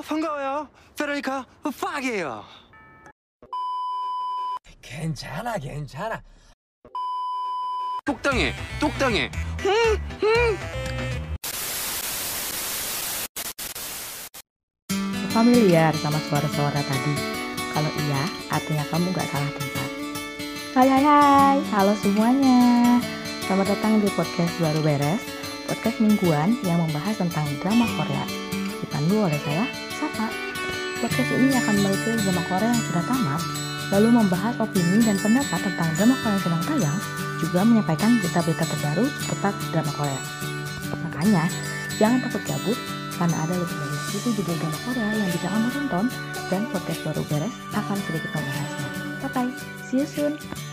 반가워요. 베로니카 파게요. 괜찮아 괜찮아 똑당해, 똑당해. Familiar sama suara-suara tadi? Kalau iya, artinya kamu gak salah tempat. Hai hai hai, halo semuanya. Selamat datang di podcast baru beres, podcast mingguan yang membahas tentang drama Korea. Dipandu oleh saya, Sapa. Podcast ini akan melipir drama Korea yang sudah tamat, lalu membahas opini dan pendapat tentang drama Korea yang sedang tayang, juga menyampaikan berita-berita terbaru seputar drama Korea. Makanya, jangan takut gabut, karena ada lebih dari 10 judul drama Korea yang bisa kamu tonton dan podcast baru beres akan sedikit membahasnya. Bye bye, see you soon.